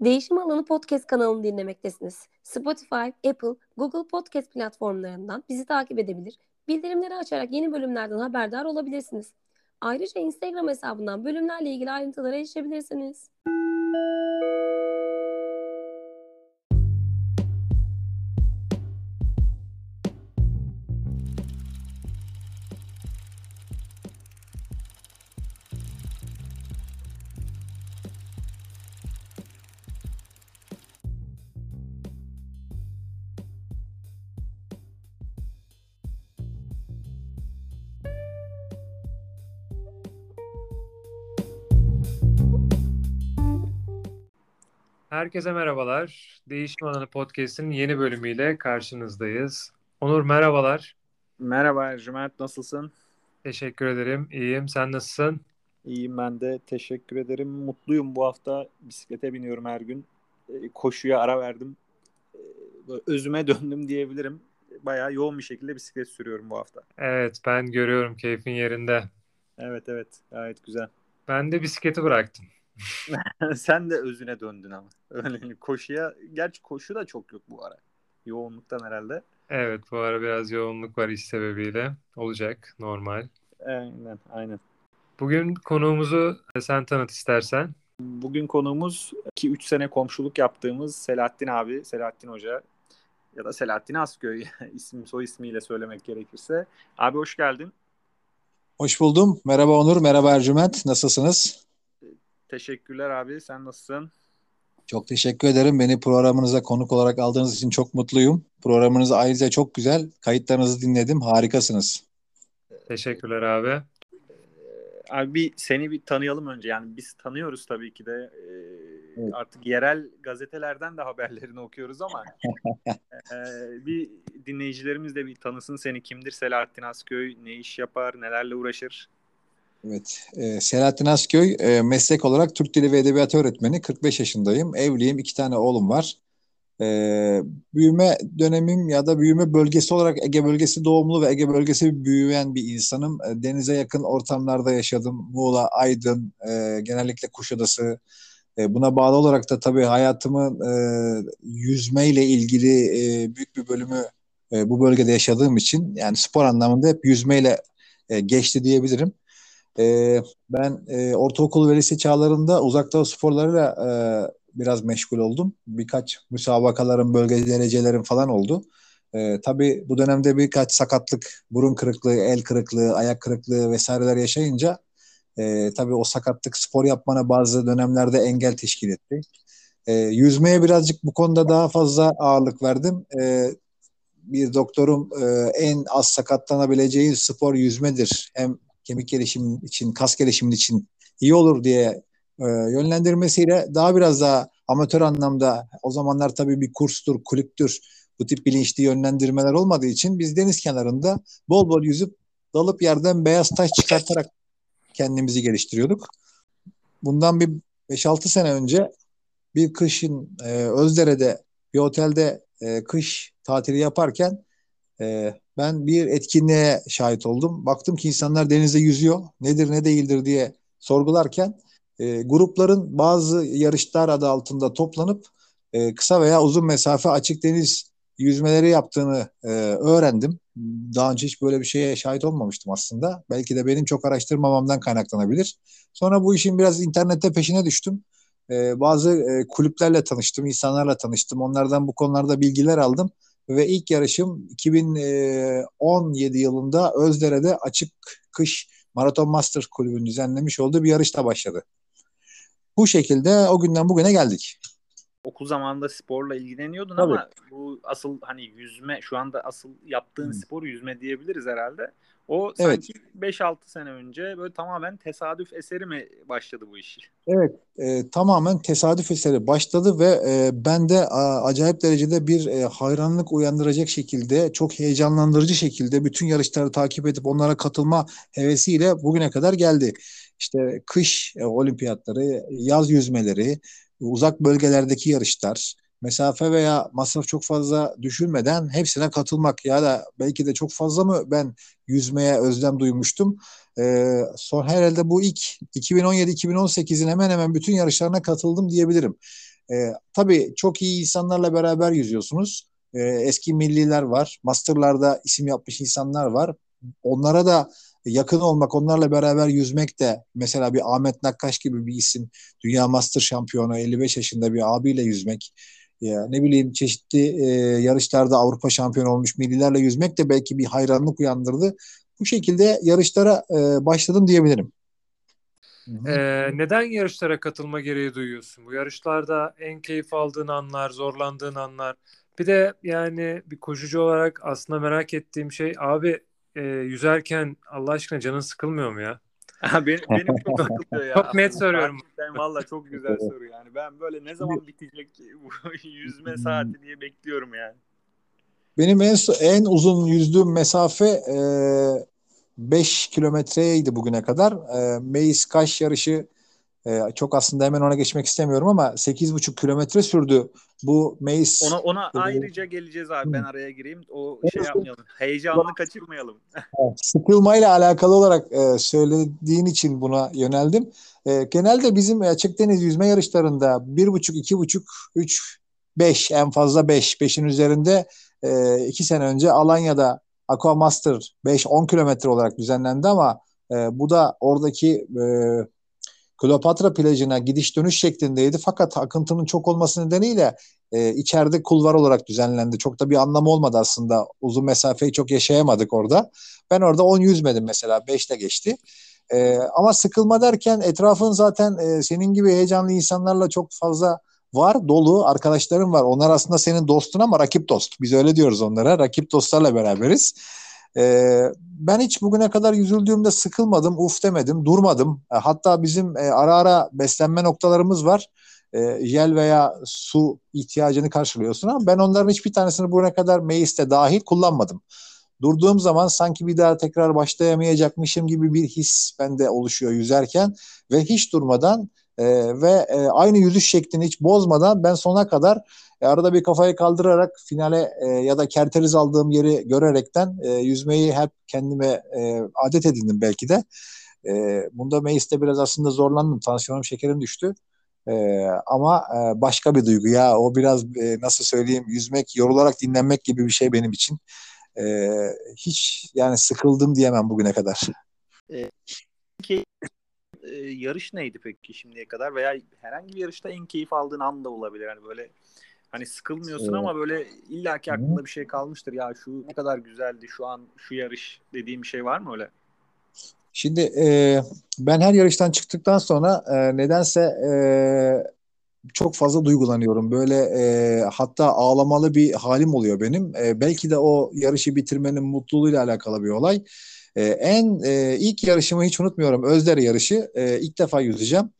Değişim Alanı Podcast kanalını dinlemektesiniz. Spotify, Apple, Google Podcast platformlarından bizi takip edebilir, bildirimleri açarak yeni bölümlerden haberdar olabilirsiniz. Ayrıca Instagram hesabından bölümlerle ilgili ayrıntılara erişebilirsiniz. Herkese merhabalar. Değişim Alanı Podcast'in yeni bölümüyle karşınızdayız. Onur merhabalar. Merhaba Ercüment, nasılsın? Teşekkür ederim. İyiyim. Sen nasılsın? İyiyim ben de. Teşekkür ederim. Mutluyum bu hafta. Bisiklete biniyorum her gün. Ee, koşuya ara verdim. Ee, özüme döndüm diyebilirim. Bayağı yoğun bir şekilde bisiklet sürüyorum bu hafta. Evet, ben görüyorum keyfin yerinde. Evet evet, gayet güzel. Ben de bisikleti bıraktım. Sen de özüne döndün ama. Öyle koşuya, gerçi koşu da çok yok bu ara. Yoğunluktan herhalde. Evet, bu ara biraz yoğunluk var iş sebebiyle. Olacak, normal. Aynen, aynen. Bugün konuğumuzu sen tanıt istersen. Bugün konuğumuz 2-3 sene komşuluk yaptığımız Selahattin abi, Selahattin Hoca ya da Selahattin Asköy isim soy ismiyle söylemek gerekirse. Abi hoş geldin. Hoş buldum. Merhaba Onur, merhaba Ercüment. Nasılsınız? Teşekkürler abi. Sen nasılsın? Çok teşekkür ederim. Beni programınıza konuk olarak aldığınız için çok mutluyum. Programınız ayrıca çok güzel. Kayıtlarınızı dinledim. Harikasınız. Teşekkürler abi. Ee, abi bir seni bir tanıyalım önce. Yani biz tanıyoruz tabii ki de. Ee, evet. Artık yerel gazetelerden de haberlerini okuyoruz ama e, bir dinleyicilerimiz de bir tanısın seni. Kimdir Selahattin Asköy? Ne iş yapar? Nelerle uğraşır? Evet. E, Selahattin Asköy e, meslek olarak Türk Dili ve Edebiyatı öğretmeni. 45 yaşındayım. Evliyim. iki tane oğlum var. E, büyüme dönemim ya da büyüme bölgesi olarak Ege bölgesi doğumlu ve Ege bölgesi büyüyen bir insanım. E, denize yakın ortamlarda yaşadım. Muğla, Aydın, e, genellikle Kuşadası. E, buna bağlı olarak da tabii hayatımın e, yüzmeyle ilgili e, büyük bir bölümü e, bu bölgede yaşadığım için yani spor anlamında hep yüzmeyle e, geçti diyebilirim. E, ben e, ortaokul ve lise çağlarında uzaktan sporlarıyla e, biraz meşgul oldum. Birkaç müsabakaların, bölge derecelerin falan oldu. E, tabii bu dönemde birkaç sakatlık, burun kırıklığı, el kırıklığı, ayak kırıklığı vesaireler yaşayınca e, tabii o sakatlık spor yapmana bazı dönemlerde engel teşkil etti. E, yüzmeye birazcık bu konuda daha fazla ağırlık verdim. E, bir doktorum e, en az sakatlanabileceği spor yüzmedir. Hem kemik gelişimi için, kas gelişimi için iyi olur diye e, yönlendirmesiyle daha biraz daha amatör anlamda o zamanlar tabii bir kurstur, kulüptür bu tip bilinçli yönlendirmeler olmadığı için biz deniz kenarında bol bol yüzüp dalıp yerden beyaz taş çıkartarak kendimizi geliştiriyorduk. Bundan bir 5-6 sene önce bir kışın e, Özdere'de bir otelde e, kış tatili yaparken e, ben bir etkinliğe şahit oldum. Baktım ki insanlar denizde yüzüyor. Nedir ne değildir diye sorgularken e, grupların bazı yarışlar adı altında toplanıp e, kısa veya uzun mesafe açık deniz yüzmeleri yaptığını e, öğrendim. Daha önce hiç böyle bir şeye şahit olmamıştım aslında. Belki de benim çok araştırmamamdan kaynaklanabilir. Sonra bu işin biraz internette peşine düştüm. E, bazı e, kulüplerle tanıştım, insanlarla tanıştım. Onlardan bu konularda bilgiler aldım ve ilk yarışım 2017 yılında Özdere'de açık kış Maraton Masters kulübünün düzenlemiş olduğu bir yarışta başladı. Bu şekilde o günden bugüne geldik. Okul zamanında sporla ilgileniyordun Tabii. ama bu asıl hani yüzme şu anda asıl yaptığın hmm. spor yüzme diyebiliriz herhalde. O evet. sanki 5-6 sene önce böyle tamamen tesadüf eseri mi başladı bu iş? Evet, e, tamamen tesadüf eseri başladı ve e, ben de a, acayip derecede bir e, hayranlık uyandıracak şekilde, çok heyecanlandırıcı şekilde bütün yarışları takip edip onlara katılma hevesiyle bugüne kadar geldi. İşte kış e, olimpiyatları, yaz yüzmeleri, uzak bölgelerdeki yarışlar, mesafe veya masraf çok fazla düşünmeden hepsine katılmak ya da belki de çok fazla mı ben yüzmeye özlem duymuştum. Ee, son herhalde bu ilk 2017-2018'in hemen hemen bütün yarışlarına katıldım diyebilirim. E, tabii çok iyi insanlarla beraber yüzüyorsunuz. E, eski milliler var. Masterlarda isim yapmış insanlar var. Onlara da yakın olmak, onlarla beraber yüzmek de mesela bir Ahmet Nakkaş gibi bir isim, Dünya Master şampiyonu 55 yaşında bir abiyle yüzmek ya ne bileyim çeşitli e, yarışlarda Avrupa şampiyonu olmuş millilerle yüzmek de belki bir hayranlık uyandırdı. Bu şekilde yarışlara e, başladım diyebilirim. Ee, neden yarışlara katılma gereği duyuyorsun? Bu yarışlarda en keyif aldığın anlar, zorlandığın anlar. Bir de yani bir koşucu olarak aslında merak ettiğim şey abi e, yüzerken Allah aşkına canın sıkılmıyor mu ya? benim, benim çok sıkılıyor ya. Çok net soruyorum. Valla çok güzel soru yani. Ben böyle ne zaman bitecek bu yüzme saati diye bekliyorum yani. Benim en en uzun yüzdüğüm mesafe e, 5 kilometreydi bugüne kadar. E, Meis Kaş yarışı e, çok aslında hemen ona geçmek istemiyorum ama 8,5 kilometre sürdü. Bu Meis ona ona ayrıca geleceğiz abi. Ben araya gireyim. O şey yapmayalım. Heyecanını kaçırmayalım. Sıkılmayla alakalı olarak e, söylediğin için buna yöneldim. E, genelde bizim açık deniz yüzme yarışlarında 1,5 2,5 3 5 en fazla 5 5'in üzerinde 2 e, sene önce Alanya'da Aqua Master 5-10 kilometre olarak düzenlendi ama e, bu da oradaki e, Kleopatra plajına gidiş dönüş şeklindeydi. Fakat akıntının çok olması nedeniyle e, içeride kulvar olarak düzenlendi. Çok da bir anlamı olmadı aslında. Uzun mesafeyi çok yaşayamadık orada. Ben orada 10 yüzmedim mesela. 5'te geçti. E, ama sıkılma derken etrafın zaten e, senin gibi heyecanlı insanlarla çok fazla var dolu arkadaşlarım var. Onlar aslında senin dostun ama rakip dost. Biz öyle diyoruz onlara. Rakip dostlarla beraberiz. Ee, ben hiç bugüne kadar yüzüldüğümde sıkılmadım, uf demedim, durmadım. E, hatta bizim e, ara ara beslenme noktalarımız var. E, jel veya su ihtiyacını karşılıyorsun ama ben onların hiçbir tanesini bugüne kadar mecliste dahil kullanmadım. Durduğum zaman sanki bir daha tekrar başlayamayacakmışım gibi bir his bende oluşuyor yüzerken ve hiç durmadan e, ve e, aynı yüzüş şeklini hiç bozmadan ben sona kadar e, arada bir kafayı kaldırarak finale e, ya da kerteriz aldığım yeri görerekten e, yüzmeyi hep kendime e, adet edindim belki de. E, bunda Meis'te biraz aslında zorlandım. Tansiyonum şekerim düştü. E, ama e, başka bir duygu ya. O biraz e, nasıl söyleyeyim yüzmek, yorularak dinlenmek gibi bir şey benim için. E, hiç yani sıkıldım diyemem bugüne kadar. E, e, yarış neydi peki şimdiye kadar veya herhangi bir yarışta en keyif aldığın an da olabilir. Yani böyle hani sıkılmıyorsun evet. ama böyle illaki aklında bir şey kalmıştır. Ya şu ne kadar güzeldi şu an şu yarış dediğim bir şey var mı öyle? Şimdi e, ben her yarıştan çıktıktan sonra e, nedense e, çok fazla duygulanıyorum. Böyle e, hatta ağlamalı bir halim oluyor benim. E, belki de o yarışı bitirmenin mutluluğuyla alakalı bir olay. E, en e, ilk yarışımı hiç unutmuyorum. Özdere yarışı. E, ilk defa yüzeceğim.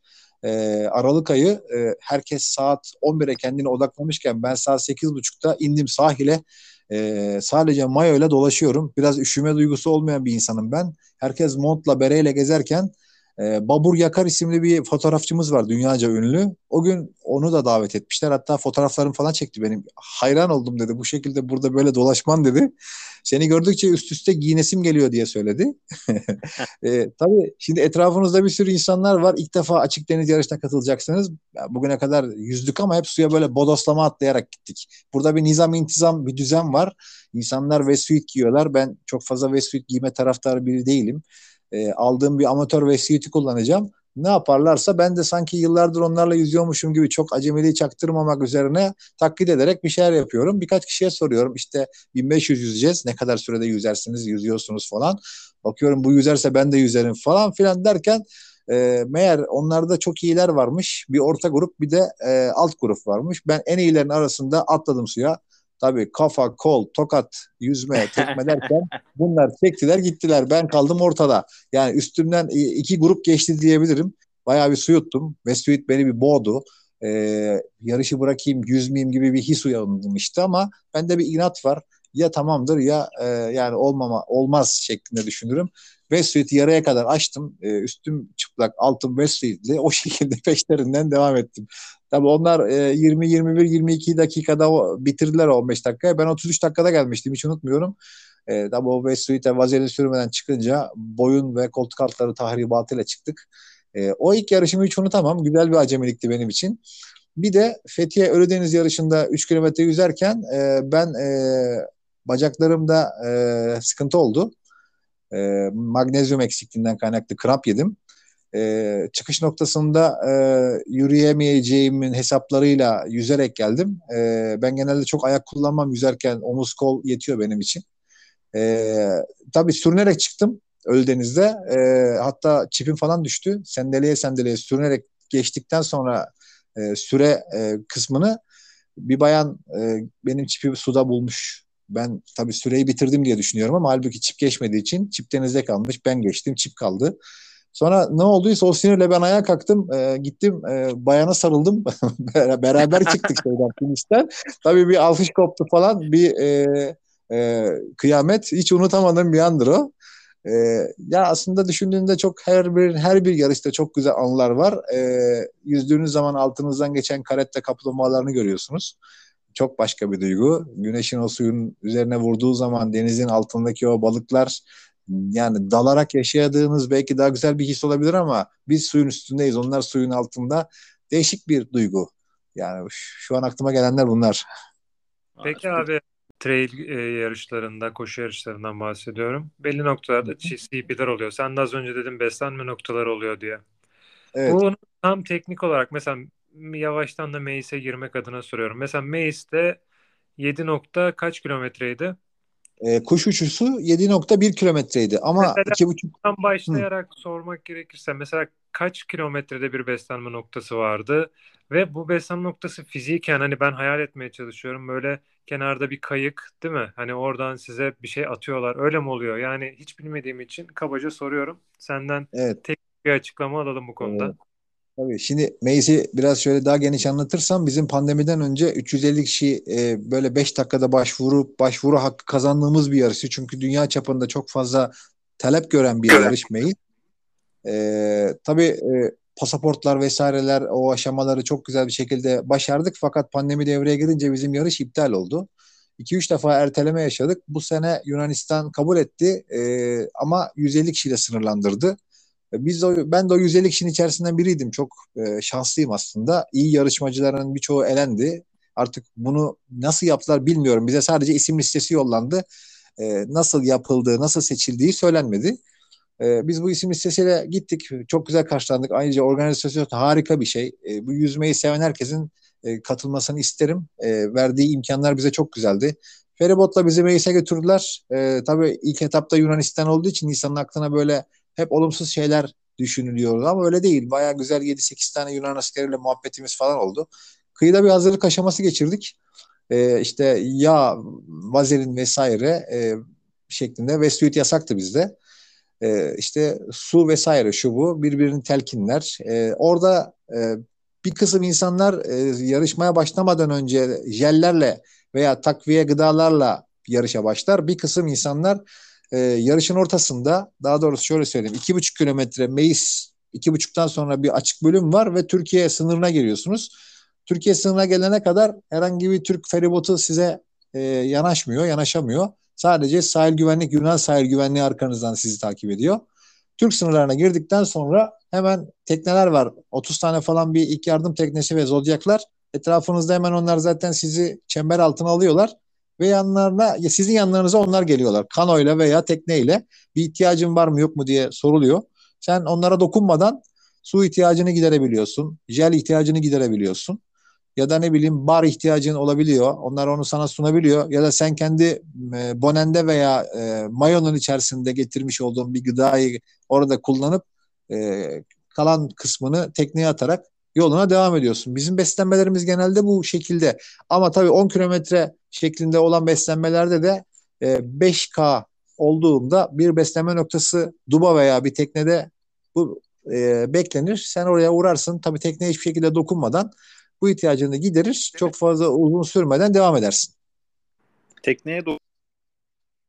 E, Aralık ayı e, herkes saat 11'e kendine odaklamışken ben saat 8.30'da indim sahile. E, sadece mayo ile dolaşıyorum. Biraz üşüme duygusu olmayan bir insanım ben. Herkes montla bereyle gezerken e, Babur Yakar isimli bir fotoğrafçımız var dünyaca ünlü. O gün onu da davet etmişler. Hatta fotoğraflarım falan çekti benim. Hayran oldum dedi. Bu şekilde burada böyle dolaşman dedi. Seni gördükçe üst üste giyinesim geliyor diye söyledi. e, tabii şimdi etrafınızda bir sürü insanlar var. İlk defa açık deniz yarışına katılacaksınız. Bugüne kadar yüzdük ama hep suya böyle bodoslama atlayarak gittik. Burada bir nizam intizam bir düzen var. İnsanlar vesuit giyiyorlar. Ben çok fazla vesuit giyme taraftarı biri değilim e, aldığım bir amatör vesiyeti kullanacağım. Ne yaparlarsa ben de sanki yıllardır onlarla yüzüyormuşum gibi çok acemiliği çaktırmamak üzerine taklit ederek bir şeyler yapıyorum. Birkaç kişiye soruyorum işte 1500 yüzeceğiz ne kadar sürede yüzersiniz yüzüyorsunuz falan. Bakıyorum bu yüzerse ben de yüzerim falan filan derken e, meğer onlarda çok iyiler varmış. Bir orta grup bir de e, alt grup varmış. Ben en iyilerin arasında atladım suya. Tabii kafa, kol, tokat, yüzme, tekme derken bunlar çektiler gittiler. Ben kaldım ortada. Yani üstümden iki grup geçti diyebilirim. Bayağı bir su yuttum. Mesuit beni bir boğdu. Ee, yarışı bırakayım, yüzmeyeyim gibi bir his uyandım işte ama bende bir inat var. Ya tamamdır ya e, yani olmama olmaz şeklinde düşünürüm. Westsuit'i yarıya kadar açtım. E, üstüm çıplak, altım Westsuit'li. O şekilde peşlerinden devam ettim. Tabii onlar e, 20, 21, 22 dakikada bitirdiler 15 dakikaya. Ben 33 dakikada gelmiştim. Hiç unutmuyorum. E, tabii o Westsuit'e vazelin sürmeden çıkınca boyun ve koltuk altları tahribatıyla çıktık. E, o ilk yarışımı hiç unutamam. Güzel bir acemilikti benim için. Bir de Fethiye Ölüdeniz yarışında 3 kilometre yüzerken e, ben e, bacaklarımda e, sıkıntı oldu. E, magnezyum eksikliğinden kaynaklı kramp yedim. E, çıkış noktasında e, yürüyemeyeceğimin hesaplarıyla yüzerek geldim. E, ben genelde çok ayak kullanmam yüzerken omuz kol yetiyor benim için. E, tabii sürünerek çıktım Ölüdeniz'de. E, hatta çipim falan düştü. Sendeleye sendeleye sürünerek geçtikten sonra e, süre e, kısmını bir bayan e, benim çipi suda bulmuş. Ben tabii süreyi bitirdim diye düşünüyorum ama halbuki çip geçmediği için çip denizde kalmış. Ben geçtim çip kaldı. Sonra ne olduysa o sinirle ben ayağa kalktım. E, gittim e, bayana sarıldım. Beraber çıktık şeyden finişten. Tabii bir alkış koptu falan. Bir e, e, kıyamet. Hiç unutamadığım bir andır o. E, ya aslında düşündüğünde çok her bir her bir yarışta çok güzel anılar var. E, yüzdüğünüz zaman altınızdan geçen karette kaplumbağalarını görüyorsunuz. Çok başka bir duygu. Güneşin o suyun üzerine vurduğu zaman denizin altındaki o balıklar yani dalarak yaşadığınız belki daha güzel bir his olabilir ama biz suyun üstündeyiz. Onlar suyun altında. Değişik bir duygu. Yani şu an aklıma gelenler bunlar. Peki abi trail e, yarışlarında, koşu yarışlarından bahsediyorum. Belli noktalarda CP'ler oluyor. Sen de az önce dedin beslenme noktaları oluyor diye. Evet. Bu tam teknik olarak mesela yavaştan da Mace'e girmek adına soruyorum. Mesela Mace'de 7 nokta kaç kilometreydi? E, kuş uçusu 7.1 kilometreydi ama mesela 2.5 başlayarak Hı. sormak gerekirse mesela kaç kilometrede bir beslenme noktası vardı ve bu beslenme noktası fiziken hani ben hayal etmeye çalışıyorum böyle kenarda bir kayık değil mi? Hani oradan size bir şey atıyorlar. Öyle mi oluyor? Yani hiç bilmediğim için kabaca soruyorum. Senden evet. tek bir açıklama alalım bu konuda. Evet. Tabii şimdi Maze'i biraz şöyle daha geniş anlatırsam bizim pandemiden önce 350 kişi e, böyle 5 dakikada başvuru başvuru hakkı kazandığımız bir yarışı. Çünkü dünya çapında çok fazla talep gören bir yarış Maze. E, tabii e, pasaportlar vesaireler o aşamaları çok güzel bir şekilde başardık. Fakat pandemi devreye girince bizim yarış iptal oldu. 2-3 defa erteleme yaşadık. Bu sene Yunanistan kabul etti e, ama 150 kişiyle sınırlandırdı. E, biz de, ben de o 150 kişinin içerisinden biriydim. Çok e, şanslıyım aslında. İyi yarışmacıların birçoğu elendi. Artık bunu nasıl yaptılar bilmiyorum. Bize sadece isim listesi yollandı. E, nasıl yapıldığı, nasıl seçildiği söylenmedi. E, biz bu isim listesiyle gittik. Çok güzel karşılandık. Ayrıca organizasyon harika bir şey. E, bu yüzmeyi seven herkesin e, katılmasını isterim. E, verdiği imkanlar bize çok güzeldi. Feribotla bizi Meis'e götürdüler. E, tabii ilk etapta Yunanistan olduğu için insanın aklına böyle hep olumsuz şeyler düşünülüyordu ama öyle değil. Baya güzel 7-8 tane Yunan askeriyle muhabbetimiz falan oldu. Kıyıda bir hazırlık aşaması geçirdik. Ee, işte yağ, vazelin vesaire e, şeklinde ve suit yasaktı bizde. Ee, işte su vesaire şu bu birbirini telkinler. Ee, orada e, bir kısım insanlar e, yarışmaya başlamadan önce jellerle veya takviye gıdalarla yarışa başlar. Bir kısım insanlar e, yarışın ortasında daha doğrusu şöyle söyleyeyim iki buçuk kilometre Meis iki buçuktan sonra bir açık bölüm var ve Türkiye sınırına geliyorsunuz. Türkiye sınırına gelene kadar herhangi bir Türk feribotu size e, yanaşmıyor, yanaşamıyor. Sadece sahil güvenlik, Yunan sahil güvenliği arkanızdan sizi takip ediyor. Türk sınırlarına girdikten sonra hemen tekneler var. 30 tane falan bir ilk yardım teknesi ve zodyaklar. Etrafınızda hemen onlar zaten sizi çember altına alıyorlar ve yanlarına sizin yanlarınıza onlar geliyorlar. Kanoyla veya tekneyle bir ihtiyacın var mı yok mu diye soruluyor. Sen onlara dokunmadan su ihtiyacını giderebiliyorsun. Jel ihtiyacını giderebiliyorsun. Ya da ne bileyim bar ihtiyacın olabiliyor. Onlar onu sana sunabiliyor. Ya da sen kendi e, bonende veya e, mayonun içerisinde getirmiş olduğun bir gıdayı orada kullanıp e, kalan kısmını tekneye atarak yoluna devam ediyorsun. Bizim beslenmelerimiz genelde bu şekilde. Ama tabii 10 kilometre şeklinde olan beslenmelerde de e, 5K olduğunda bir beslenme noktası duba veya bir teknede bu e, beklenir. Sen oraya uğrarsın. Tabii tekneye hiçbir şekilde dokunmadan bu ihtiyacını giderir. Çok fazla uzun sürmeden devam edersin. Tekneye do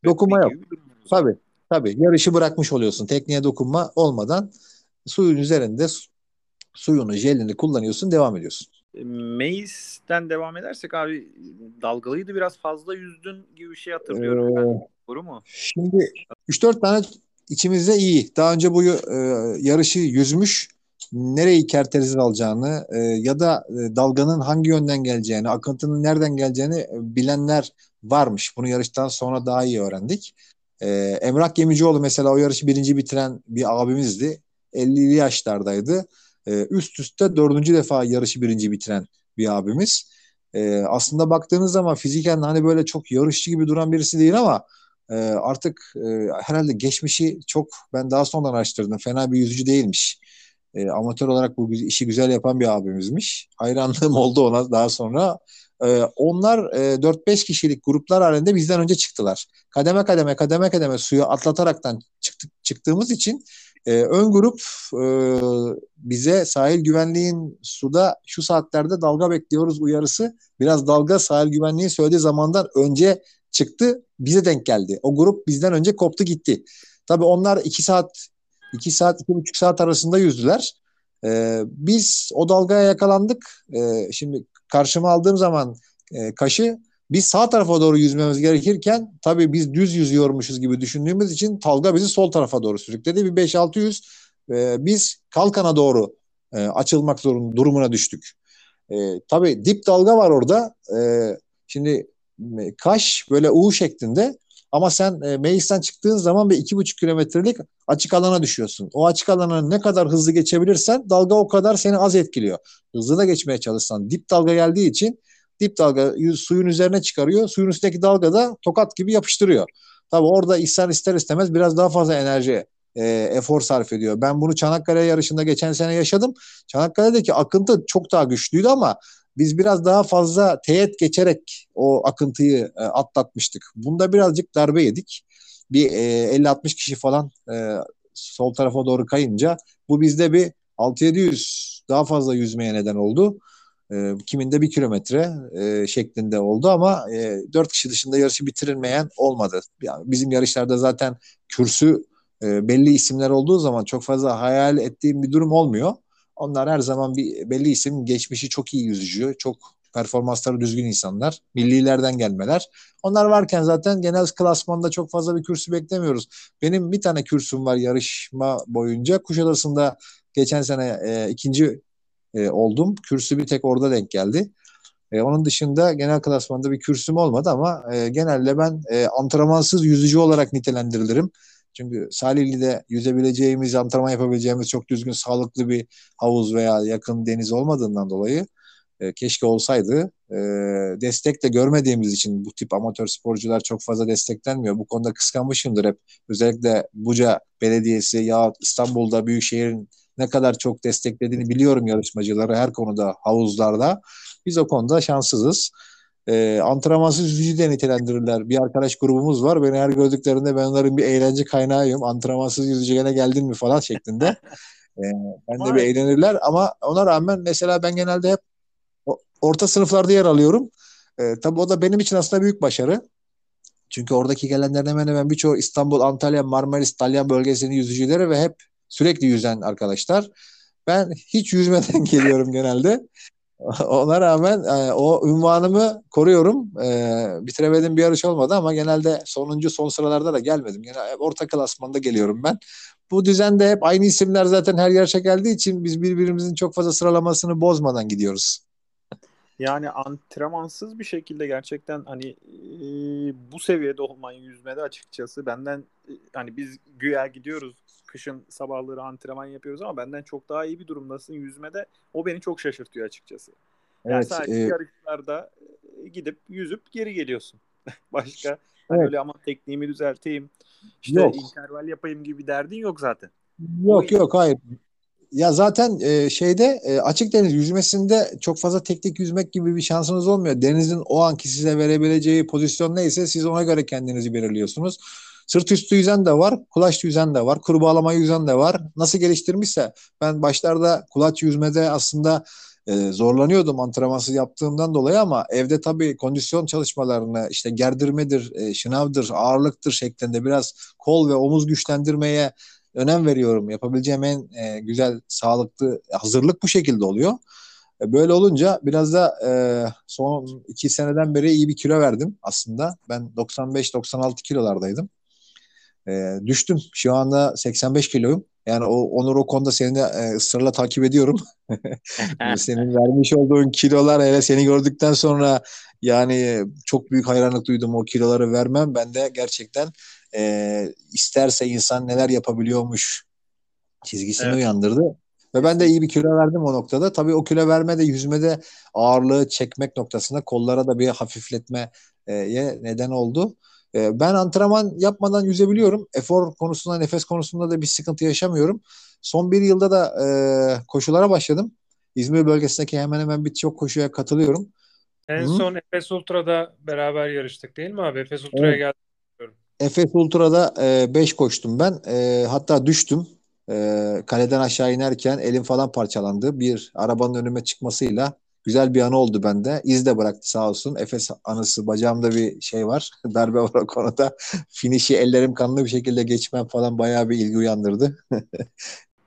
dokunma yok. Tabii. Tabii. Yarışı bırakmış oluyorsun. Tekneye dokunma olmadan suyun üzerinde suyunu, jelini kullanıyorsun, devam ediyorsun. E, Maze'den devam edersek abi dalgalıydı biraz fazla yüzdün gibi bir şey hatırlıyorum ee, ben. Doğru mu? Şimdi 3-4 tane içimizde iyi. Daha önce bu e, yarışı yüzmüş nereyi kerteriz alacağını e, ya da e, dalganın hangi yönden geleceğini, akıntının nereden geleceğini e, bilenler varmış. Bunu yarıştan sonra daha iyi öğrendik. E, Emrah Gemicioğlu mesela o yarışı birinci bitiren bir abimizdi. 50'li yaşlardaydı. E, üst üste dördüncü defa yarışı birinci bitiren bir abimiz. E, aslında baktığınız zaman fiziken hani böyle çok yarışçı gibi duran birisi değil ama e, artık e, herhalde geçmişi çok ben daha sonradan araştırdım. Fena bir yüzücü değilmiş. E, amatör olarak bu işi güzel yapan bir abimizmiş. Hayranlığım oldu ona daha sonra. E, onlar e, 4-5 kişilik gruplar halinde bizden önce çıktılar. Kademe kademe kademe kademe suyu atlataraktan çıktık, çıktığımız için e, ön grup e, bize sahil güvenliğin suda şu saatlerde dalga bekliyoruz uyarısı biraz dalga sahil güvenliği söylediği zamandan önce çıktı bize denk geldi. O grup bizden önce koptu gitti. Tabii onlar iki saat iki saat iki buçuk saat arasında yüzdüler. Ee, biz o dalgaya yakalandık. Ee, şimdi karşıma aldığım zaman e, kaşı biz sağ tarafa doğru yüzmemiz gerekirken tabii biz düz yüzüyormuşuz gibi düşündüğümüz için dalga bizi sol tarafa doğru sürükledi. Bir 5-600 e, biz kalkana doğru e, açılmak zorun durumuna düştük. E, tabii dip dalga var orada. E, şimdi Kaş böyle U şeklinde ama sen e, Meis'ten çıktığın zaman bir iki buçuk kilometrelik açık alana düşüyorsun. O açık alana ne kadar hızlı geçebilirsen dalga o kadar seni az etkiliyor. Hızlı da geçmeye çalışsan dip dalga geldiği için dip dalga suyun üzerine çıkarıyor. Suyun üstündeki dalga da tokat gibi yapıştırıyor. Tabi orada insan ister istemez biraz daha fazla enerji e, efor sarf ediyor. Ben bunu Çanakkale yarışında geçen sene yaşadım. Çanakkale'deki akıntı çok daha güçlüydü ama biz biraz daha fazla teğet geçerek o akıntıyı e, atlatmıştık. Bunda birazcık darbe yedik. Bir e, 50-60 kişi falan e, sol tarafa doğru kayınca bu bizde bir 6-700 daha fazla yüzmeye neden oldu. E, kiminde bir kilometre e, şeklinde oldu ama e, 4 kişi dışında yarışı bitirilmeyen olmadı. Yani bizim yarışlarda zaten kürsü e, belli isimler olduğu zaman çok fazla hayal ettiğim bir durum olmuyor. Onlar her zaman bir belli isim, geçmişi çok iyi yüzücü, çok performansları düzgün insanlar. Millilerden gelmeler. Onlar varken zaten genel klasmanda çok fazla bir kürsü beklemiyoruz. Benim bir tane kürsüm var yarışma boyunca. Kuşadası'nda geçen sene e, ikinci e, oldum. Kürsü bir tek orada denk geldi. E, onun dışında genel klasmanda bir kürsüm olmadı ama e, genelde ben e, antrenmansız yüzücü olarak nitelendirilirim. Çünkü Salihli'de yüzebileceğimiz, antrenman yapabileceğimiz çok düzgün, sağlıklı bir havuz veya yakın deniz olmadığından dolayı e, keşke olsaydı. E, destek de görmediğimiz için bu tip amatör sporcular çok fazla desteklenmiyor. Bu konuda kıskanmışımdır hep. Özellikle Buca Belediyesi ya İstanbul'da Büyükşehir'in ne kadar çok desteklediğini biliyorum yarışmacıları her konuda havuzlarda. Biz o konuda şanssızız e, antrenmansız yüzücü de nitelendirirler. Bir arkadaş grubumuz var. Beni her gördüklerinde ben onların bir eğlence kaynağıyım. Antrenmansız yüzücü gene geldin mi falan şeklinde. e, ben de bir eğlenirler ama ona rağmen mesela ben genelde hep orta sınıflarda yer alıyorum. E, tabii o da benim için aslında büyük başarı. Çünkü oradaki gelenlerin hemen hemen birçoğu İstanbul, Antalya, Marmaris, Dalyan bölgesinin yüzücüleri ve hep sürekli yüzen arkadaşlar. Ben hiç yüzmeden geliyorum genelde. Ona rağmen e, o ünvanımı koruyorum. E, bitiremediğim bir yarış olmadı ama genelde sonuncu son sıralarda da gelmedim. Yine orta klasmanda geliyorum ben. Bu düzende hep aynı isimler zaten her yarışa geldiği için biz birbirimizin çok fazla sıralamasını bozmadan gidiyoruz. Yani antrenmansız bir şekilde gerçekten hani e, bu seviyede olmayı yüzmede açıkçası benden e, hani biz güya gidiyoruz kışın sabahları antrenman yapıyoruz ama benden çok daha iyi bir durumdasın yüzmede. O beni çok şaşırtıyor açıkçası. Yani evet, sadece e... yarışlarda e, gidip yüzüp geri geliyorsun. Başka hani evet. öyle ama tekniğimi düzelteyim. İşte yok. interval yapayım gibi bir derdin yok zaten. Yok o yok hayır. Ya zaten e, şeyde e, açık deniz yüzmesinde çok fazla teknik yüzmek gibi bir şansınız olmuyor. Denizin o anki size verebileceği pozisyon neyse siz ona göre kendinizi belirliyorsunuz. Sırt üstü yüzen de var, kulaç yüzen de var, kuru bağlama yüzen de var. Nasıl geliştirmişse ben başlarda kulaç yüzmede aslında e, zorlanıyordum antrenmansız yaptığımdan dolayı ama evde tabii kondisyon çalışmalarını işte gerdirmedir, e, şınavdır, ağırlıktır şeklinde biraz kol ve omuz güçlendirmeye önem veriyorum. Yapabileceğim en e, güzel sağlıklı hazırlık bu şekilde oluyor. E, böyle olunca biraz da e, son iki seneden beri iyi bir kilo verdim aslında. Ben 95-96 kilolardaydım. E, düştüm. Şu anda 85 kiloyum. Yani o Onur o konuda seni de e, ısrarla takip ediyorum. Senin vermiş olduğun kilolar hele seni gördükten sonra yani çok büyük hayranlık duydum o kiloları vermem. Ben de gerçekten e, isterse insan neler yapabiliyormuş çizgisini evet. uyandırdı. Ve ben de iyi bir kilo verdim o noktada. Tabii o kilo verme de yüzmede ağırlığı çekmek noktasında kollara da bir hafifletmeye neden oldu. E, ben antrenman yapmadan yüzebiliyorum. Efor konusunda, nefes konusunda da bir sıkıntı yaşamıyorum. Son bir yılda da e, koşulara başladım. İzmir bölgesindeki hemen hemen birçok koşuya katılıyorum. En Hı. son Efes Ultra'da beraber yarıştık değil mi abi? Efes Ultra'ya evet. geldim. Efes Ultra'da 5 e, koştum ben. E, hatta düştüm. E, kaleden aşağı inerken elim falan parçalandı. Bir arabanın önüme çıkmasıyla güzel bir anı oldu bende. İz de bıraktı sağ olsun. Efes anısı bacağımda bir şey var. Darbe var o konuda. Finişi ellerim kanlı bir şekilde geçmem falan bayağı bir ilgi uyandırdı.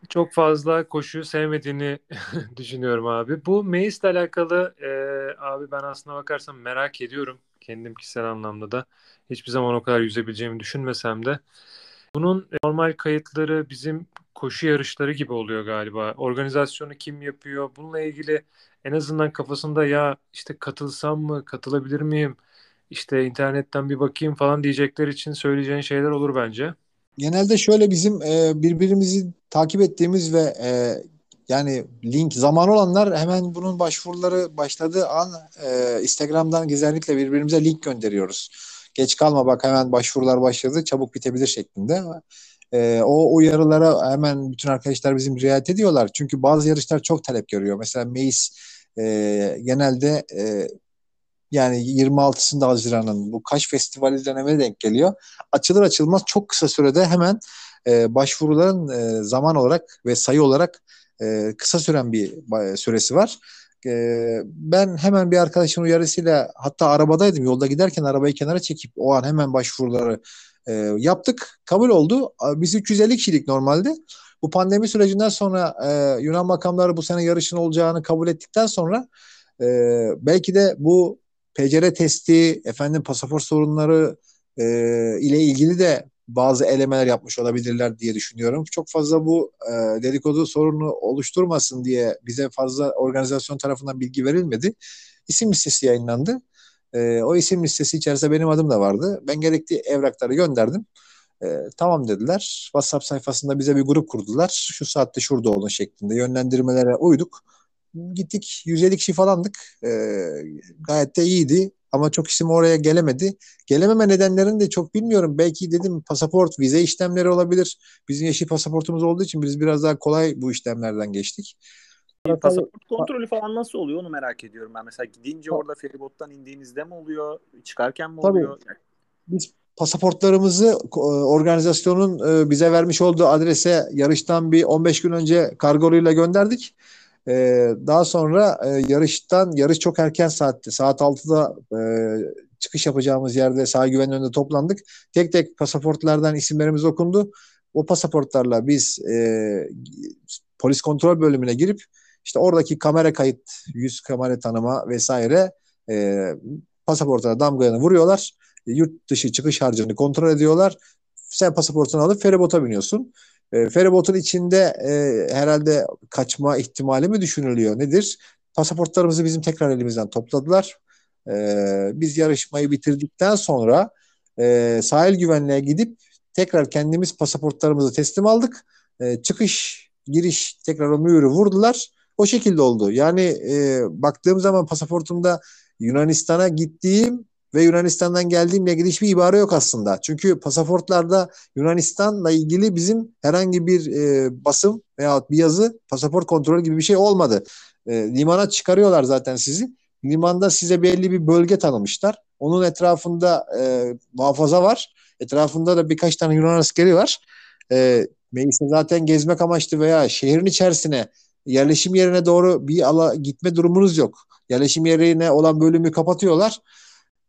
Çok fazla koşuyu sevmediğini düşünüyorum abi. Bu Meis'le alakalı e, abi ben aslına bakarsam merak ediyorum. Kendim kişisel anlamda da. Hiçbir zaman o kadar yüzebileceğimi düşünmesem de. Bunun normal kayıtları bizim koşu yarışları gibi oluyor galiba. Organizasyonu kim yapıyor? Bununla ilgili en azından kafasında ya işte katılsam mı, katılabilir miyim? İşte internetten bir bakayım falan diyecekler için söyleyeceğin şeyler olur bence. Genelde şöyle bizim e, birbirimizi takip ettiğimiz ve e, yani link zaman olanlar hemen bunun başvuruları başladığı an e, Instagram'dan gizlenlikle birbirimize link gönderiyoruz. Geç kalma bak hemen başvurular başladı çabuk bitebilir şeklinde. E, o uyarılara hemen bütün arkadaşlar bizim riayet ediyorlar. Çünkü bazı yarışlar çok talep görüyor. Mesela Mayıs e, genelde e, yani 26'sında Haziran'ın bu Kaş Festivali dönemine denk geliyor. Açılır açılmaz çok kısa sürede hemen e, başvuruların e, zaman olarak ve sayı olarak e, kısa süren bir süresi var. E, ben hemen bir arkadaşın uyarısıyla hatta arabadaydım yolda giderken arabayı kenara çekip o an hemen başvuruları e, yaptık. Kabul oldu. Biz 350 kişilik normalde. Bu pandemi sürecinden sonra e, Yunan makamları bu sene yarışın olacağını kabul ettikten sonra e, belki de bu PCR testi, efendim pasaport sorunları e, ile ilgili de bazı elemeler yapmış olabilirler diye düşünüyorum. Çok fazla bu e, dedikodu sorunu oluşturmasın diye bize fazla organizasyon tarafından bilgi verilmedi. İsim listesi yayınlandı. E, o isim listesi içerisinde benim adım da vardı. Ben gerekli evrakları gönderdim. E, tamam dediler. WhatsApp sayfasında bize bir grup kurdular. Şu saatte şurada olun şeklinde yönlendirmelere uyduk. Gittik 150 kişi falandık. E, gayet de iyiydi. Ama çok isim oraya gelemedi. Gelememe nedenlerini de çok bilmiyorum. Belki dedim pasaport, vize işlemleri olabilir. Bizim yeşil pasaportumuz olduğu için biz biraz daha kolay bu işlemlerden geçtik. Pasaport kontrolü falan nasıl oluyor onu merak ediyorum ben. Mesela gidince orada feribottan indiğinizde mi oluyor? Çıkarken mi oluyor? Tabii. Biz pasaportlarımızı e, organizasyonun e, bize vermiş olduğu adrese yarıştan bir 15 gün önce kargoluyla gönderdik. E, daha sonra yarıştan yarış çok erken saatte saat 6'da çıkış yapacağımız yerde sağ güven önünde toplandık. Tek tek pasaportlardan isimlerimiz okundu. O pasaportlarla biz polis kontrol bölümüne girip işte oradaki kamera kayıt, yüz kamera tanıma vesaire e, pasaportuna damgalarını vuruyorlar. E, yurt dışı çıkış harcını kontrol ediyorlar. Sen pasaportunu alıp feribota biniyorsun. E, feribotun içinde e, herhalde kaçma ihtimali mi düşünülüyor? Nedir? Pasaportlarımızı bizim tekrar elimizden topladılar. E, biz yarışmayı bitirdikten sonra e, sahil güvenliğe gidip tekrar kendimiz pasaportlarımızı teslim aldık. E, çıkış, giriş tekrar o mühürü vurdular. O şekilde oldu. Yani e, baktığım zaman pasaportumda Yunanistan'a gittiğim ve Yunanistan'dan geldiğimle ilgili hiçbir ibare yok aslında. Çünkü pasaportlarda Yunanistan'la ilgili bizim herhangi bir e, basım veya bir yazı pasaport kontrolü gibi bir şey olmadı. E, limana çıkarıyorlar zaten sizi. Limanda size belli bir bölge tanımışlar. Onun etrafında e, muhafaza var. Etrafında da birkaç tane Yunan askeri var. E, Meclise zaten gezmek amaçlı veya şehrin içerisine yerleşim yerine doğru bir ala gitme durumunuz yok. Yerleşim yerine olan bölümü kapatıyorlar.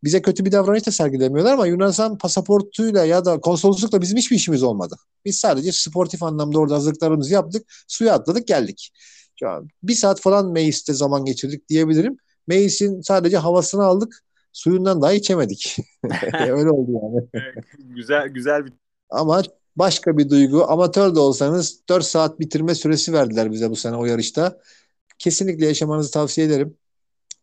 Bize kötü bir davranış da sergilemiyorlar ama Yunanistan pasaportuyla ya da konsoloslukla bizim hiçbir işimiz olmadı. Biz sadece sportif anlamda orada hazırlıklarımızı yaptık. Suya atladık geldik. Şu an bir saat falan Meis'te zaman geçirdik diyebilirim. Meis'in sadece havasını aldık. Suyundan daha içemedik. Öyle oldu yani. güzel güzel bir ama başka bir duygu. Amatör de olsanız 4 saat bitirme süresi verdiler bize bu sene o yarışta. Kesinlikle yaşamanızı tavsiye ederim.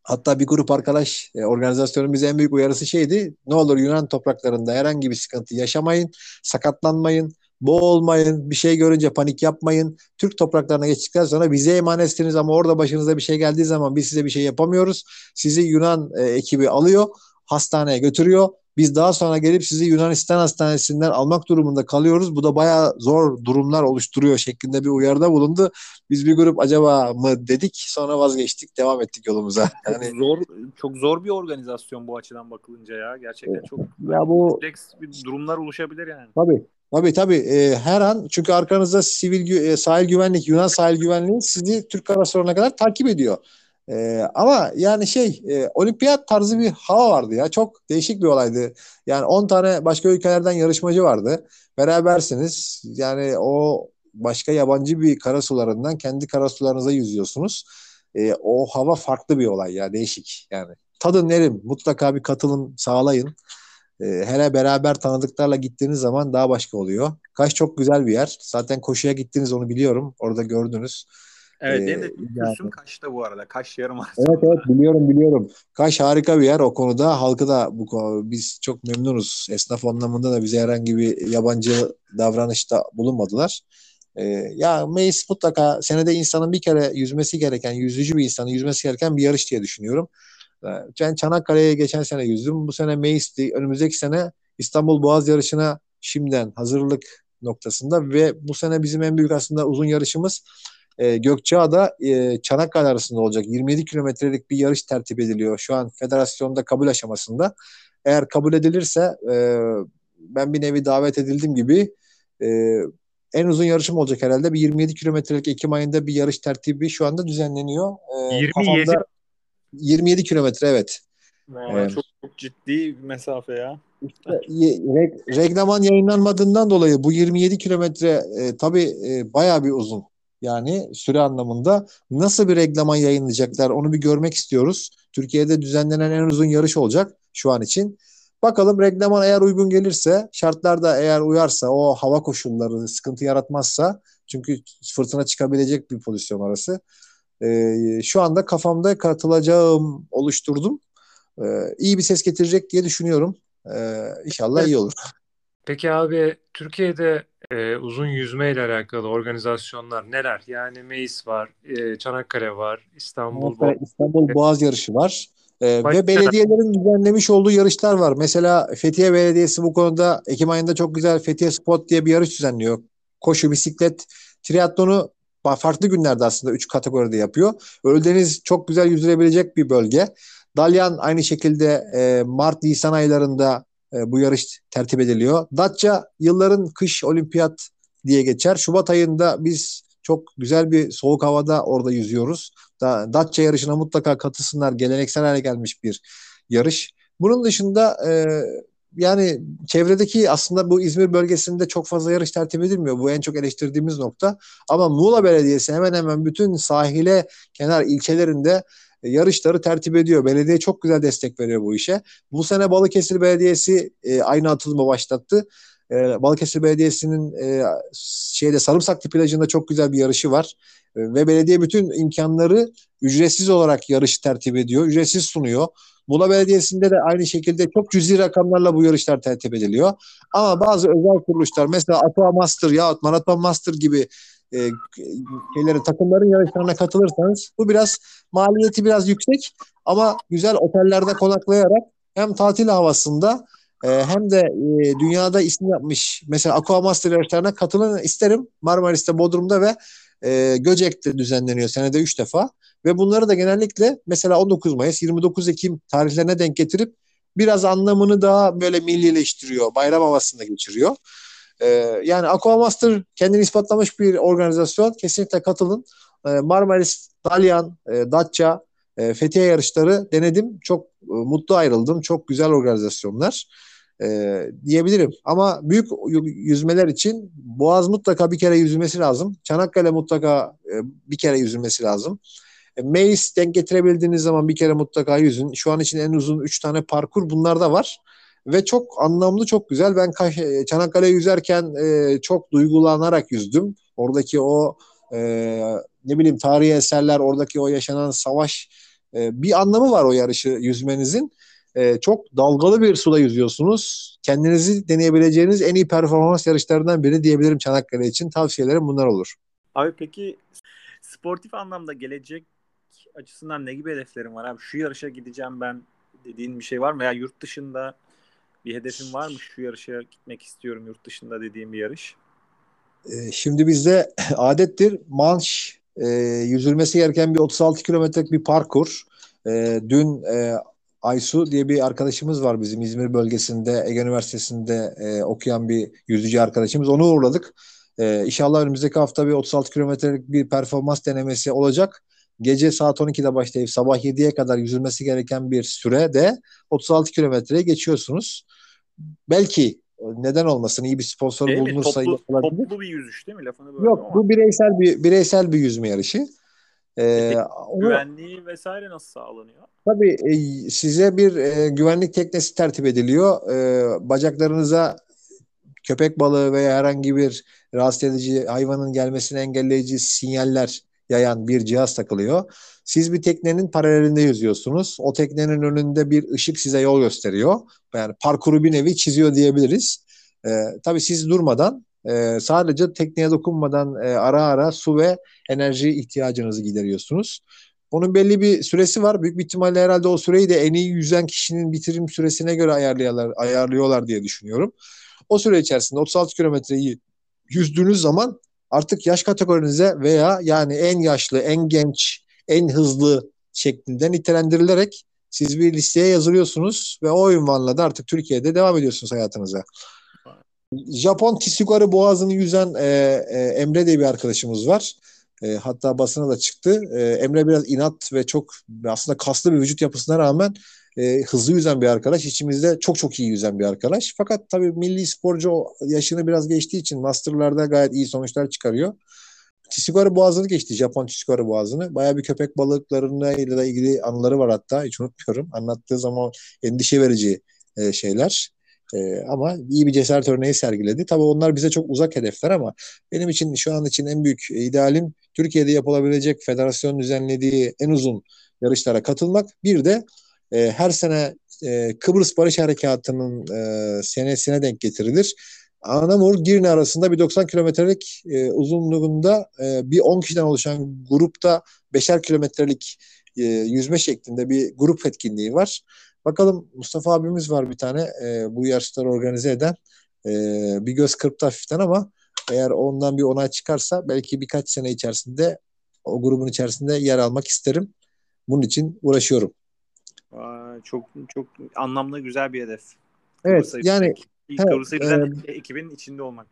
Hatta bir grup arkadaş e, organizasyonun bize en büyük uyarısı şeydi. Ne olur Yunan topraklarında herhangi bir sıkıntı yaşamayın, sakatlanmayın, boğulmayın, bir şey görünce panik yapmayın. Türk topraklarına geçtikten sonra bize emanetsiniz ama orada başınıza bir şey geldiği zaman biz size bir şey yapamıyoruz. Sizi Yunan e, ekibi alıyor, hastaneye götürüyor. Biz daha sonra gelip sizi Yunanistan hastanesinden almak durumunda kalıyoruz. Bu da bayağı zor durumlar oluşturuyor şeklinde bir uyarıda bulundu. Biz bir grup acaba mı dedik sonra vazgeçtik devam ettik yolumuza. Yani çok zor çok zor bir organizasyon bu açıdan bakılınca ya. Gerçekten çok ya bu kompleks bir durumlar oluşabilir yani. Tabii. Tabii tabii. E, her an çünkü arkanızda sivil e, sahil güvenlik, Yunan sahil güvenliği sizi Türk karaslarına kadar takip ediyor. E, ama yani şey e, olimpiyat tarzı bir hava vardı ya. Çok değişik bir olaydı. Yani 10 tane başka ülkelerden yarışmacı vardı. Berabersiniz. Yani o başka yabancı bir karasularından kendi karasularınıza yüzüyorsunuz. E, o hava farklı bir olay ya. Değişik yani. Tadın nerim. Mutlaka bir katılım sağlayın. E, hele beraber tanıdıklarla gittiğiniz zaman daha başka oluyor. Kaş çok güzel bir yer. Zaten koşuya gittiniz onu biliyorum. Orada gördünüz. Evet Ee, benim de yani- kursum Kaş'ta bu arada. Kaş yarım Evet evet biliyorum biliyorum. Kaş harika bir yer o konuda. Halkı da bu konu- biz çok memnunuz. Esnaf anlamında da bize herhangi bir yabancı davranışta bulunmadılar. Ee, ya Mayıs mutlaka senede insanın bir kere yüzmesi gereken, yüzücü bir insanın yüzmesi gereken bir yarış diye düşünüyorum. Ee, Ben Çanakkale'ye geçen sene yüzdüm. Bu sene Mayıs'ti. Önümüzdeki sene İstanbul Boğaz yarışına şimdiden hazırlık noktasında ve bu sene bizim en büyük aslında uzun yarışımız e, Gökçeada e, Çanakkale arasında olacak. 27 kilometrelik bir yarış tertip ediliyor. Şu an federasyonda kabul aşamasında. Eğer kabul edilirse e, ben bir nevi davet edildiğim gibi e, en uzun yarışım olacak herhalde. Bir 27 kilometrelik Ekim ayında bir yarış tertibi şu anda düzenleniyor. E, 27. kafamda 27 kilometre evet. Evet. çok, çok ciddi bir mesafe ya. İşte reglaman yayınlanmadığından dolayı bu 27 kilometre e, tabii e, bayağı bir uzun. Yani süre anlamında nasıl bir reglaman yayınlayacaklar onu bir görmek istiyoruz. Türkiye'de düzenlenen en uzun yarış olacak şu an için. Bakalım reglaman eğer uygun gelirse, şartlar da eğer uyarsa, o hava koşulları sıkıntı yaratmazsa çünkü fırtına çıkabilecek bir pozisyon orası. E, şu anda kafamda katılacağım oluşturdum. E, iyi bir ses getirecek diye düşünüyorum. Ee, inşallah iyi olur. Peki abi Türkiye'de e, uzun yüzme ile alakalı organizasyonlar neler? Yani Meis var, e, Çanakkale var, İstanbul, Mesela İstanbul Boğaz yarışı var. Başka- ve belediyelerin düzenlemiş olduğu yarışlar var. Mesela Fethiye Belediyesi bu konuda Ekim ayında çok güzel Fethiye Spot diye bir yarış düzenliyor. Koşu, bisiklet, triatlonu farklı günlerde aslında 3 kategoride yapıyor. Ölüdeniz çok güzel yüzülebilecek bir bölge. Dalyan aynı şekilde e, Mart-Nisan aylarında e, bu yarış tertip ediliyor. Datça yılların kış olimpiyat diye geçer. Şubat ayında biz çok güzel bir soğuk havada orada yüzüyoruz. Da, Datça yarışına mutlaka katılsınlar. Geleneksel hale gelmiş bir yarış. Bunun dışında e, yani çevredeki aslında bu İzmir bölgesinde çok fazla yarış tertip edilmiyor. Bu en çok eleştirdiğimiz nokta. Ama Muğla Belediyesi hemen hemen bütün sahile kenar ilçelerinde yarışları tertip ediyor. Belediye çok güzel destek veriyor bu işe. Bu sene Balıkesir Belediyesi e, aynı atılımı başlattı. E, Balıkesir Belediyesi'nin e, şeyde Sarımsaklı plajında çok güzel bir yarışı var. E, ve belediye bütün imkanları ücretsiz olarak yarışı tertip ediyor. Ücretsiz sunuyor. Muğla Belediyesi'nde de aynı şekilde çok cüzi rakamlarla bu yarışlar tertip ediliyor. Ama bazı özel kuruluşlar mesela Aqua Master yahut Marathon Master gibi e, şeyleri, takımların yarışlarına katılırsanız bu biraz maliyeti biraz yüksek ama güzel otellerde konaklayarak hem tatil havasında e, hem de e, dünyada isim yapmış mesela Aqua Master yarışlarına katılın isterim. Marmaris'te, Bodrum'da ve e, Göcek'te düzenleniyor senede 3 defa. Ve bunları da genellikle mesela 19 Mayıs, 29 Ekim tarihlerine denk getirip biraz anlamını daha böyle millileştiriyor. Bayram havasında geçiriyor. Ee, yani Aquamaster kendini ispatlamış bir organizasyon. Kesinlikle katılın. Ee, Marmaris, Dalyan, e, Datça, e, Fethiye yarışları denedim. Çok e, mutlu ayrıldım. Çok güzel organizasyonlar e, diyebilirim. Ama büyük yüzmeler için Boğaz mutlaka bir kere yüzülmesi lazım. Çanakkale mutlaka e, bir kere yüzülmesi lazım. E, Mayıs denk getirebildiğiniz zaman bir kere mutlaka yüzün. Şu an için en uzun 3 tane parkur bunlar da var. Ve çok anlamlı, çok güzel. Ben Kaş- Çanakkale yüzerken e, çok duygulanarak yüzdüm. Oradaki o e, ne bileyim tarihi eserler, oradaki o yaşanan savaş e, bir anlamı var o yarışı yüzmenizin. E, çok dalgalı bir suda yüzüyorsunuz. Kendinizi deneyebileceğiniz en iyi performans yarışlarından biri diyebilirim Çanakkale için. Tavsiyelerim bunlar olur. Abi peki sportif anlamda gelecek açısından ne gibi hedeflerin var abi? Şu yarışa gideceğim ben dediğin bir şey var mı? Veya yurt dışında bir hedefin var mı? Şu yarışa gitmek istiyorum yurt dışında dediğim bir yarış. E, şimdi bizde adettir manş e, yüzülmesi gereken bir 36 kilometrelik bir parkur. E, dün e, Aysu diye bir arkadaşımız var bizim İzmir bölgesinde Ege Üniversitesi'nde e, okuyan bir yüzücü arkadaşımız. Onu uğurladık. E, inşallah önümüzdeki hafta bir 36 kilometrelik bir performans denemesi olacak. Gece saat 12'de başlayıp sabah 7'ye kadar yüzülmesi gereken bir sürede 36 kilometreye geçiyorsunuz. Belki neden olmasın iyi bir sponsor Değil mi? bulunursa Toplu, yapılabilir. toplu bir yüzüş değil mi? Lafını böyle Yok ama bu bireysel bir bireysel bir yüzme yarışı. Ee, Peki, onu, güvenliği vesaire nasıl sağlanıyor? tabii e, size bir e, güvenlik teknesi tertip ediliyor. E, bacaklarınıza köpek balığı veya herhangi bir rahatsız edici hayvanın gelmesini engelleyici sinyaller yayan bir cihaz takılıyor. Siz bir teknenin paralelinde yüzüyorsunuz. O teknenin önünde bir ışık size yol gösteriyor. Yani parkuru bir nevi çiziyor diyebiliriz. E, tabii siz durmadan e, sadece tekneye dokunmadan e, ara ara su ve enerji ihtiyacınızı gideriyorsunuz. Onun belli bir süresi var. Büyük bir ihtimalle herhalde o süreyi de en iyi yüzen kişinin bitirim süresine göre ayarlıyorlar, ayarlıyorlar diye düşünüyorum. O süre içerisinde 36 kilometreyi yüzdüğünüz zaman artık yaş kategorinize veya yani en yaşlı, en genç, en hızlı şeklinde nitelendirilerek siz bir listeye yazılıyorsunuz ve o ünvanla da artık Türkiye'de devam ediyorsunuz hayatınıza. Japon Tisugaru Boğazı'nı yüzen e, e, Emre diye bir arkadaşımız var. E, hatta basına da çıktı. E, Emre biraz inat ve çok aslında kaslı bir vücut yapısına rağmen e, hızlı yüzen bir arkadaş. İçimizde çok çok iyi yüzen bir arkadaş. Fakat tabii milli sporcu yaşını biraz geçtiği için masterlarda gayet iyi sonuçlar çıkarıyor. Tisugaru Boğazı'nı geçti. Japon Tisugaru Boğazı'nı. Bayağı bir köpek balıklarına ile ilgili anıları var hatta. Hiç unutmuyorum. Anlattığı zaman endişe verici e, şeyler. E, ama iyi bir cesaret örneği sergiledi. Tabii onlar bize çok uzak hedefler ama benim için şu an için en büyük idealim Türkiye'de yapılabilecek federasyon düzenlediği en uzun yarışlara katılmak. Bir de e, her sene e, Kıbrıs Barış Harekatı'nın e, senesine denk getirilir. Anamur Girne arasında bir 90 kilometrelik e, uzunluğunda e, bir 10 kişiden oluşan grupta 5'er kilometrelik e, yüzme şeklinde bir grup etkinliği var. Bakalım Mustafa abimiz var bir tane e, bu yarışları organize eden. E, bir göz kırptı hafiften ama eğer ondan bir onay çıkarsa belki birkaç sene içerisinde o grubun içerisinde yer almak isterim. Bunun için uğraşıyorum. Aa, çok çok anlamlı güzel bir hedef. Evet Kıbrıs'a yani Kıbrıs'a e, ekibin içinde olmak.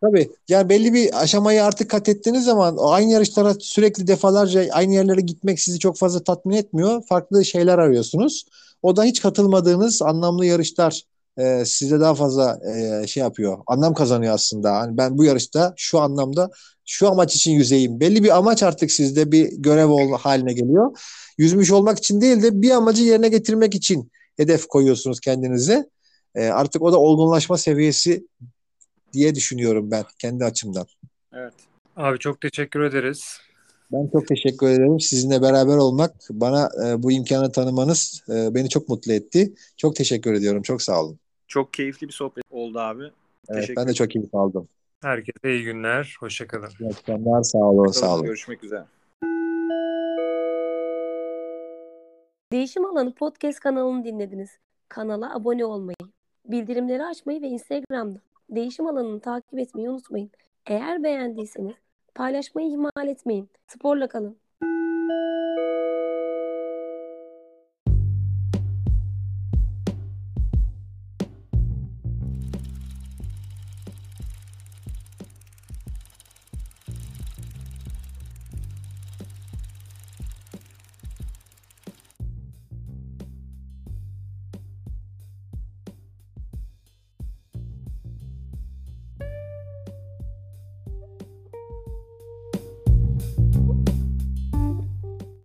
Tabii. Yani belli bir aşamayı artık kat ettiğiniz zaman aynı yarışlara sürekli defalarca aynı yerlere gitmek sizi çok fazla tatmin etmiyor. Farklı şeyler arıyorsunuz. O da hiç katılmadığınız anlamlı yarışlar e, size daha fazla e, şey yapıyor. Anlam kazanıyor aslında. Hani ben bu yarışta şu anlamda şu amaç için yüzeyim. Belli bir amaç artık sizde bir görev ol haline geliyor. Yüzmüş olmak için değil de bir amacı yerine getirmek için hedef koyuyorsunuz kendinize. E, artık o da olgunlaşma seviyesi diye düşünüyorum ben kendi açımdan. Evet. Abi çok teşekkür ederiz. Ben çok teşekkür ederim. Sizinle beraber olmak, bana e, bu imkanı tanımanız e, beni çok mutlu etti. Çok teşekkür ediyorum. Çok sağ olun. Çok keyifli bir sohbet oldu abi. Evet, Teşekkür ben de çok keyif aldım. Herkese iyi günler. Hoşçakalın. İyi akşamlar. Sağ olun. Sağ olun. Görüşmek üzere. Değişim Alanı podcast kanalını dinlediniz. Kanala abone olmayı, bildirimleri açmayı ve Instagram'da Değişim Alanı'nı takip etmeyi unutmayın. Eğer beğendiyseniz paylaşmayı ihmal etmeyin. Sporla kalın.